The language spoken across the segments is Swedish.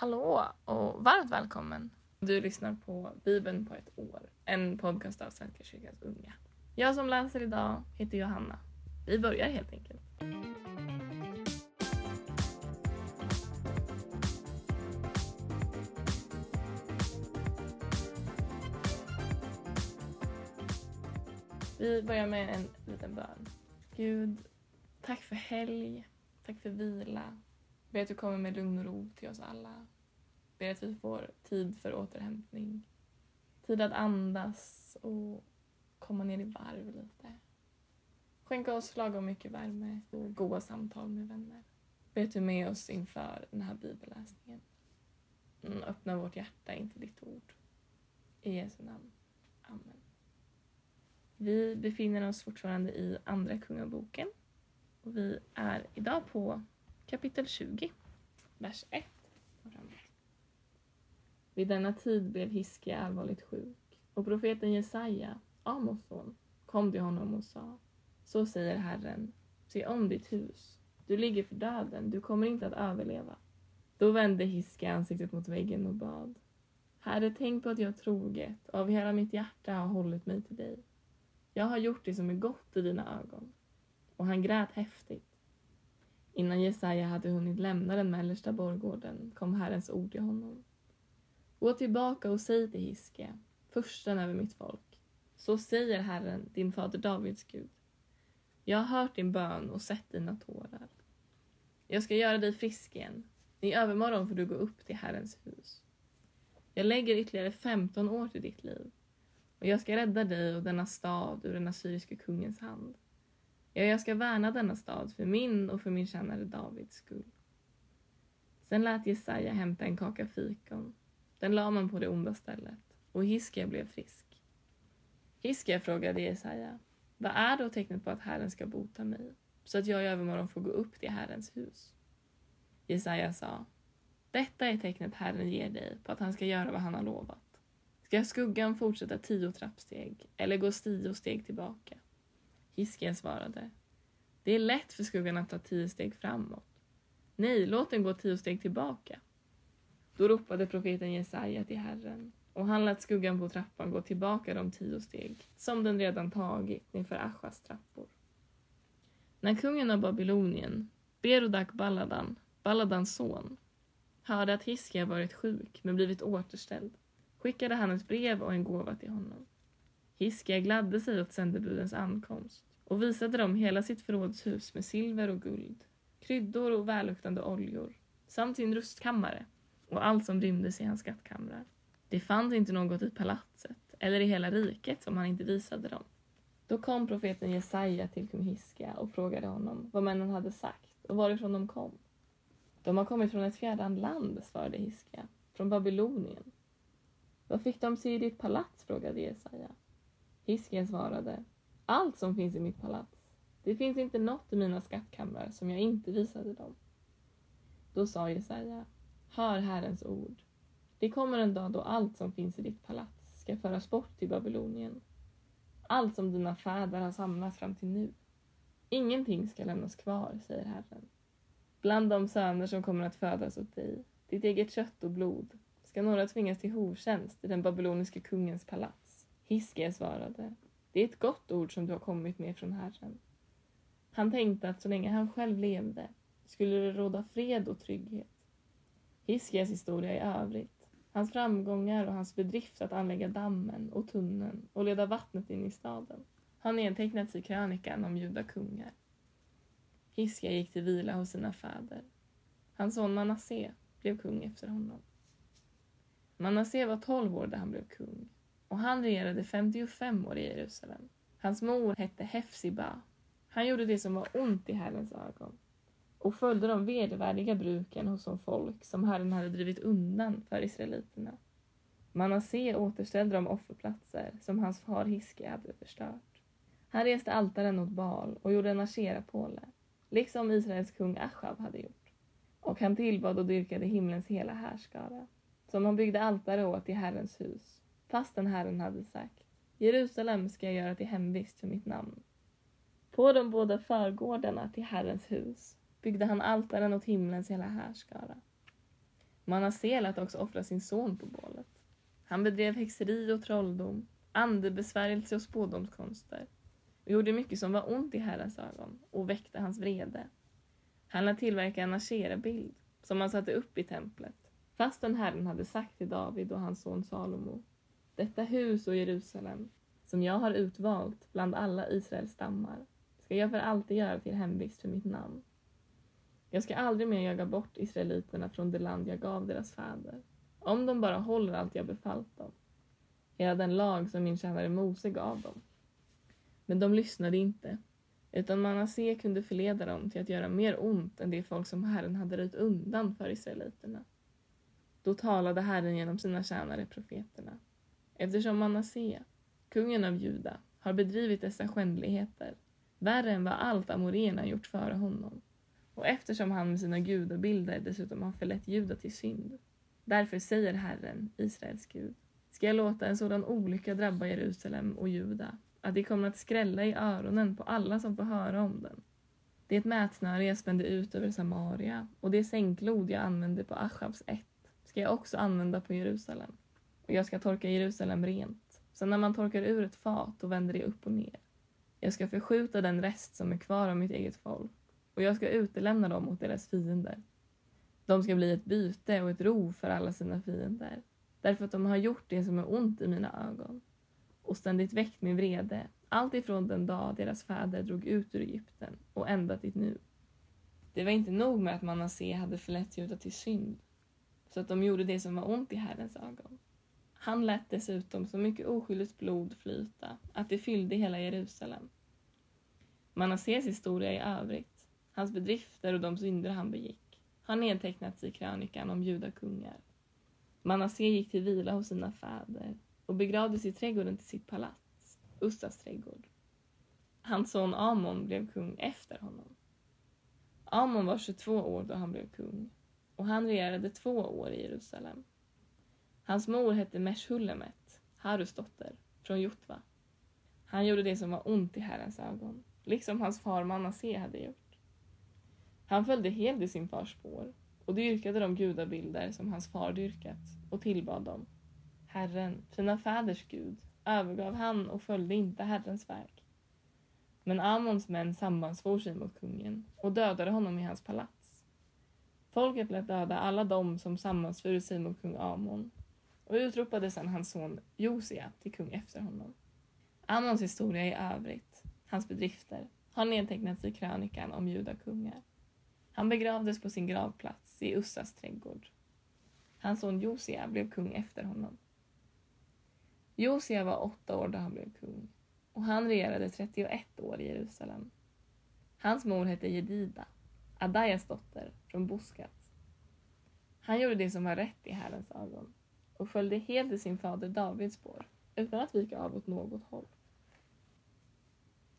Hallå och varmt välkommen. Du lyssnar på Bibeln på ett år, en podcast av Svenska kyrkans unga. Jag som läser idag heter Johanna. Vi börjar helt enkelt. Vi börjar med en liten bön. Gud, tack för helg. Tack för vila. Ber att du kommer med lugn och ro till oss alla. Ber att vi får tid för återhämtning. Tid att andas och komma ner i varv lite. Skänka oss lagom mycket värme och goda samtal med vänner. Ber att du med oss inför den här bibelläsningen. Mm, öppna vårt hjärta inför ditt ord. I Jesu namn. Amen. Vi befinner oss fortfarande i Andra Kungaboken. Och vi är idag på kapitel 20, vers 1 och framåt. Vid denna tid blev Hiskia allvarligt sjuk och profeten Jesaja, Amos son, kom till honom och sa Så säger Herren, se om ditt hus. Du ligger för döden, du kommer inte att överleva. Då vände Hiskia ansiktet mot väggen och bad. Herre, tänk på att jag troget och av hela mitt hjärta har hållit mig till dig. Jag har gjort det som är gott i dina ögon. Och han grät häftigt. Innan Jesaja hade hunnit lämna den mellersta borggården kom Herrens ord till honom. Gå tillbaka och säg till Hiske, försten över mitt folk. Så säger Herren, din fader Davids Gud. Jag har hört din bön och sett dina tårar. Jag ska göra dig frisk igen. I övermorgon får du gå upp till Herrens hus. Jag lägger ytterligare 15 år till ditt liv och jag ska rädda dig och denna stad ur den assyriske kungens hand. Ja, jag ska värna denna stad för min och för min tjänare Davids skull. Sen lät Jesaja hämta en kaka fikon. Den la man på det onda stället och Hiskia blev frisk. Hiskia frågade Jesaja, vad är då tecknet på att Herren ska bota mig så att jag i övermorgon får gå upp till Herrens hus? Jesaja sa, detta är tecknet Herren ger dig på att han ska göra vad han har lovat. Ska skuggan fortsätta tio trappsteg eller gå tio steg tillbaka? Hiskia svarade. Det är lätt för skuggan att ta tio steg framåt. Nej, låt den gå tio steg tillbaka. Då ropade profeten Jesaja till Herren och han lät skuggan på trappan gå tillbaka de tio steg som den redan tagit nedför Aschas trappor. När kungen av Babylonien, Berodak Balladan, Balladans son, hörde att Hiskia varit sjuk men blivit återställd skickade han ett brev och en gåva till honom. Hiskia gladde sig åt sändebudens ankomst och visade dem hela sitt förrådshus med silver och guld, kryddor och välluktande oljor samt sin rustkammare och allt som rymdes i hans skattkamrar. Det fanns inte något i palatset eller i hela riket som han inte visade dem. Då kom profeten Jesaja till kung Hiskia och frågade honom vad männen hade sagt och varifrån de kom. De har kommit från ett fjärran land, svarade Hiskia, från Babylonien. Vad fick de se i ditt palats? frågade Jesaja. Fisken svarade, allt som finns i mitt palats. Det finns inte något i mina skattkamrar som jag inte visade dem. Då sa Jesaja, hör Herrens ord. Det kommer en dag då allt som finns i ditt palats ska föras bort till Babylonien. Allt som dina fäder har samlat fram till nu. Ingenting ska lämnas kvar, säger Herren. Bland de söner som kommer att födas åt dig, ditt eget kött och blod, ska några tvingas till hovtjänst i den babyloniske kungens palats. Hiskia svarade, det är ett gott ord som du har kommit med från Herren. Han tänkte att så länge han själv levde skulle det råda fred och trygghet. Hiskias historia i övrigt, hans framgångar och hans bedrift att anlägga dammen och tunneln och leda vattnet in i staden, har nedtecknats i krönikan om judakungar. Hiskia gick till vila hos sina fäder. Hans son Manasseh blev kung efter honom. Manasseh var tolv år när han blev kung och han regerade 55 år i Jerusalem. Hans mor hette Hefsiba. Han gjorde det som var ont i Herrens ögon och följde de vedervärdiga bruken hos de folk som Herren hade drivit undan för israeliterna. Manasse återställde de offerplatser som hans far Hiskia hade förstört. Han reste altaren åt Baal och gjorde en asherapåle, liksom Israels kung Ashab hade gjort. Och han tillbad och dyrkade himlens hela härskara, som han byggde altare åt i Herrens hus, fastän Herren hade sagt Jerusalem ska jag göra till hemvist för mitt namn. På de båda förgårdarna till Herrens hus byggde han altaren åt himlens hela härskara. Manasseh lät också offra sin son på bålet. Han bedrev häxeri och trolldom, andebesvärjelse och spådomskonster och gjorde mycket som var ont i Herrens ögon och väckte hans vrede. Han lät tillverka en asherabild som han satte upp i templet fastän Herren hade sagt till David och hans son Salomo detta hus och Jerusalem som jag har utvalt bland alla Israels stammar ska jag för alltid göra till hemvist för mitt namn. Jag ska aldrig mer jaga bort israeliterna från det land jag gav deras fäder, om de bara håller allt jag befallt dem, hela den lag som min tjänare Mose gav dem. Men de lyssnade inte, utan Manasse kunde förleda dem till att göra mer ont än det folk som Herren hade röjt undan för israeliterna. Då talade Herren genom sina tjänare profeterna. Eftersom Manasseh, kungen av Juda, har bedrivit dessa skändligheter, värre än vad allt amoréerna gjort före honom, och eftersom han med sina gudabilder dessutom har förlett Juda till synd. Därför säger Herren, Israels Gud, ska jag låta en sådan olycka drabba Jerusalem och Juda att det kommer att skrälla i öronen på alla som får höra om den. Det mätsnöre jag spände ut över Samaria och det sänklod jag använde på Achavs ett ska jag också använda på Jerusalem. Och jag ska torka Jerusalem rent, som när man torkar ur ett fat och vänder det upp och ner. Jag ska förskjuta den rest som är kvar av mitt eget folk och jag ska utelämna dem mot deras fiender. De ska bli ett byte och ett rov för alla sina fiender, därför att de har gjort det som är ont i mina ögon och ständigt väckt min vrede, allt ifrån den dag deras fäder drog ut ur Egypten och ända till nu. Det var inte nog med att Manasse hade förlett Juda till synd, så att de gjorde det som var ont i Herrens ögon. Han lät dessutom så mycket oskyldigt blod flyta att det fyllde hela Jerusalem. Manasses historia i övrigt, hans bedrifter och de synder han begick, har nedtecknats i krönikan om judakungar. Manasse gick till vila hos sina fäder och begravdes i trädgården till sitt palats, Ussas trädgård. Hans son Amon blev kung efter honom. Amon var 22 år då han blev kung och han regerade två år i Jerusalem. Hans mor hette Meshullemet, Harus dotter, från Jotva. Han gjorde det som var ont i Herrens ögon, liksom hans far Manasse hade gjort. Han följde helt i sin fars spår och dyrkade de gudabilder som hans far dyrkat och tillbad dem. Herren, sina fäders Gud, övergav han och följde inte Herrens väg. Men Amons män sammansvor sig mot kungen och dödade honom i hans palats. Folket lät döda alla dem som sammansvurit sig mot kung Amon och utropade sedan hans son Josia till kung efter honom. Amons historia i övrigt, hans bedrifter, har nedtecknats i krönikan om judakungar. Han begravdes på sin gravplats i Ussas trädgård. Hans son Josia blev kung efter honom. Josia var åtta år då han blev kung och han regerade 31 år i Jerusalem. Hans mor hette Jedida, Adajas dotter, från Boskat. Han gjorde det som var rätt i Herrens ögon och följde helt i sin fader Davids spår utan att vika av åt något håll.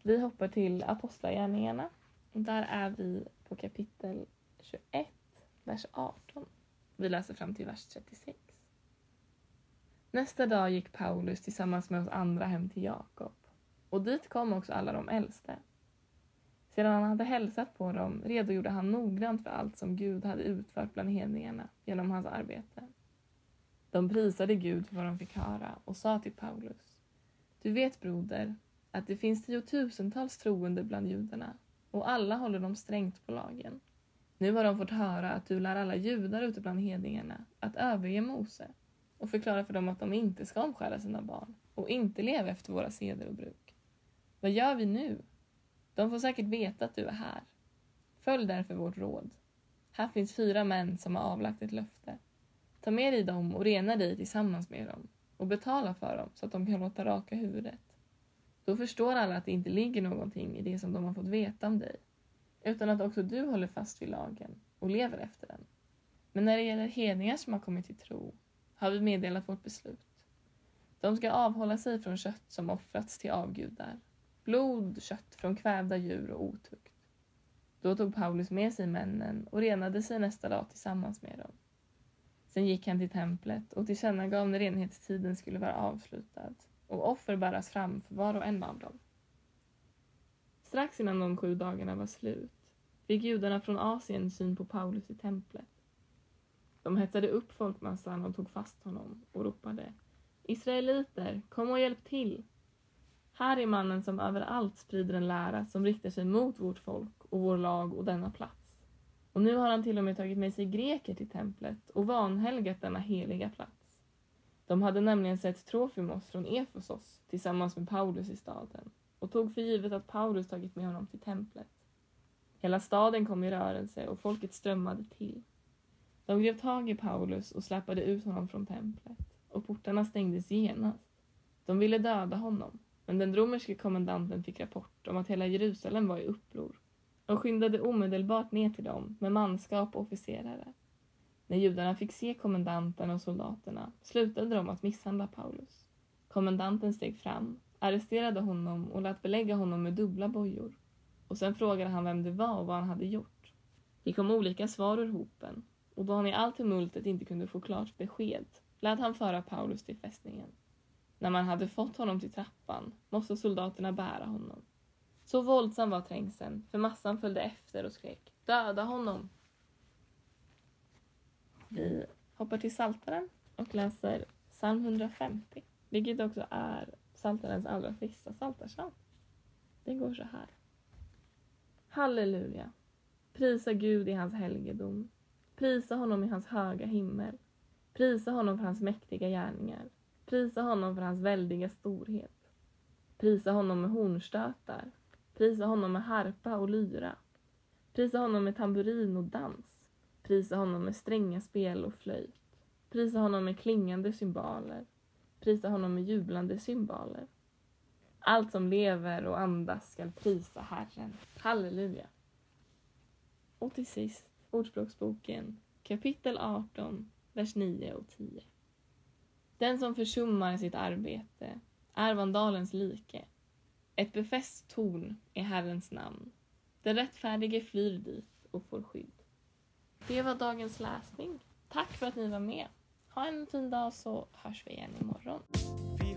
Vi hoppar till Apostlagärningarna och där är vi på kapitel 21, vers 18. Vi läser fram till vers 36. Nästa dag gick Paulus tillsammans med oss andra hem till Jakob och dit kom också alla de äldste. Sedan han hade hälsat på dem redogjorde han noggrant för allt som Gud hade utfört bland hedningarna genom hans arbete. De prisade Gud för vad de fick höra och sa till Paulus. Du vet, broder, att det finns tiotusentals troende bland judarna och alla håller de strängt på lagen. Nu har de fått höra att du lär alla judar ute bland hedningarna att överge Mose och förklara för dem att de inte ska omskära sina barn och inte leva efter våra seder och bruk. Vad gör vi nu? De får säkert veta att du är här. Följ därför vårt råd. Här finns fyra män som har avlagt ett löfte. Ta med dig dem och rena dig tillsammans med dem och betala för dem så att de kan låta raka huvudet. Då förstår alla att det inte ligger någonting i det som de har fått veta om dig, utan att också du håller fast vid lagen och lever efter den. Men när det gäller hedningar som har kommit till tro har vi meddelat vårt beslut. De ska avhålla sig från kött som offrats till avgudar, blod, kött från kvävda djur och otukt. Då tog Paulus med sig männen och renade sig nästa dag tillsammans med dem. Sen gick han till templet och tillkännagav när renhetstiden skulle vara avslutad och offer bäras fram för var och en av dem. Strax innan de sju dagarna var slut fick judarna från Asien syn på Paulus i templet. De hetsade upp folkmassan och tog fast honom och ropade Israeliter, kom och hjälp till! Här är mannen som överallt sprider en lära som riktar sig mot vårt folk och vår lag och denna plats. Och nu har han till och med tagit med sig greker till templet och vanhelgat denna heliga plats. De hade nämligen sett Trofimos från Efesos tillsammans med Paulus i staden och tog för givet att Paulus tagit med honom till templet. Hela staden kom i rörelse och folket strömmade till. De grev tag i Paulus och släpade ut honom från templet och portarna stängdes genast. De ville döda honom, men den romerske kommandanten fick rapport om att hela Jerusalem var i uppror de skyndade omedelbart ner till dem med manskap och officerare. När judarna fick se kommendanten och soldaterna slutade de att misshandla Paulus. Kommendanten steg fram, arresterade honom och lät belägga honom med dubbla bojor. Och sen frågade han vem det var och vad han hade gjort. Det kom olika svar ur hopen och då han i allt tumultet inte kunde få klart besked lät han föra Paulus till fästningen. När man hade fått honom till trappan måste soldaterna bära honom. Så våldsam var trängseln, för massan följde efter och skrek ”Döda honom!” Vi hoppar till Saltaren och läser psalm 150, vilket också är Saltarens allra sista psaltarpsalm. Det går så här. Halleluja! Prisa Gud i hans helgedom. Prisa honom i hans höga himmel. Prisa honom för hans mäktiga gärningar. Prisa honom för hans väldiga storhet. Prisa honom med hornstötar. Prisa honom med harpa och lyra. Prisa honom med tamburin och dans. Prisa honom med stränga spel och flöjt. Prisa honom med klingande cymbaler. Prisa honom med jublande cymbaler. Allt som lever och andas skall prisa Herren. Halleluja. Och till sist Ordspråksboken kapitel 18, vers 9 och 10. Den som försummar sitt arbete är vandalens like. Ett befäst torn är Herrens namn. Den rättfärdige flyr dit och får skydd. Det var dagens läsning. Tack för att ni var med. Ha en fin dag så hörs vi igen imorgon. Vi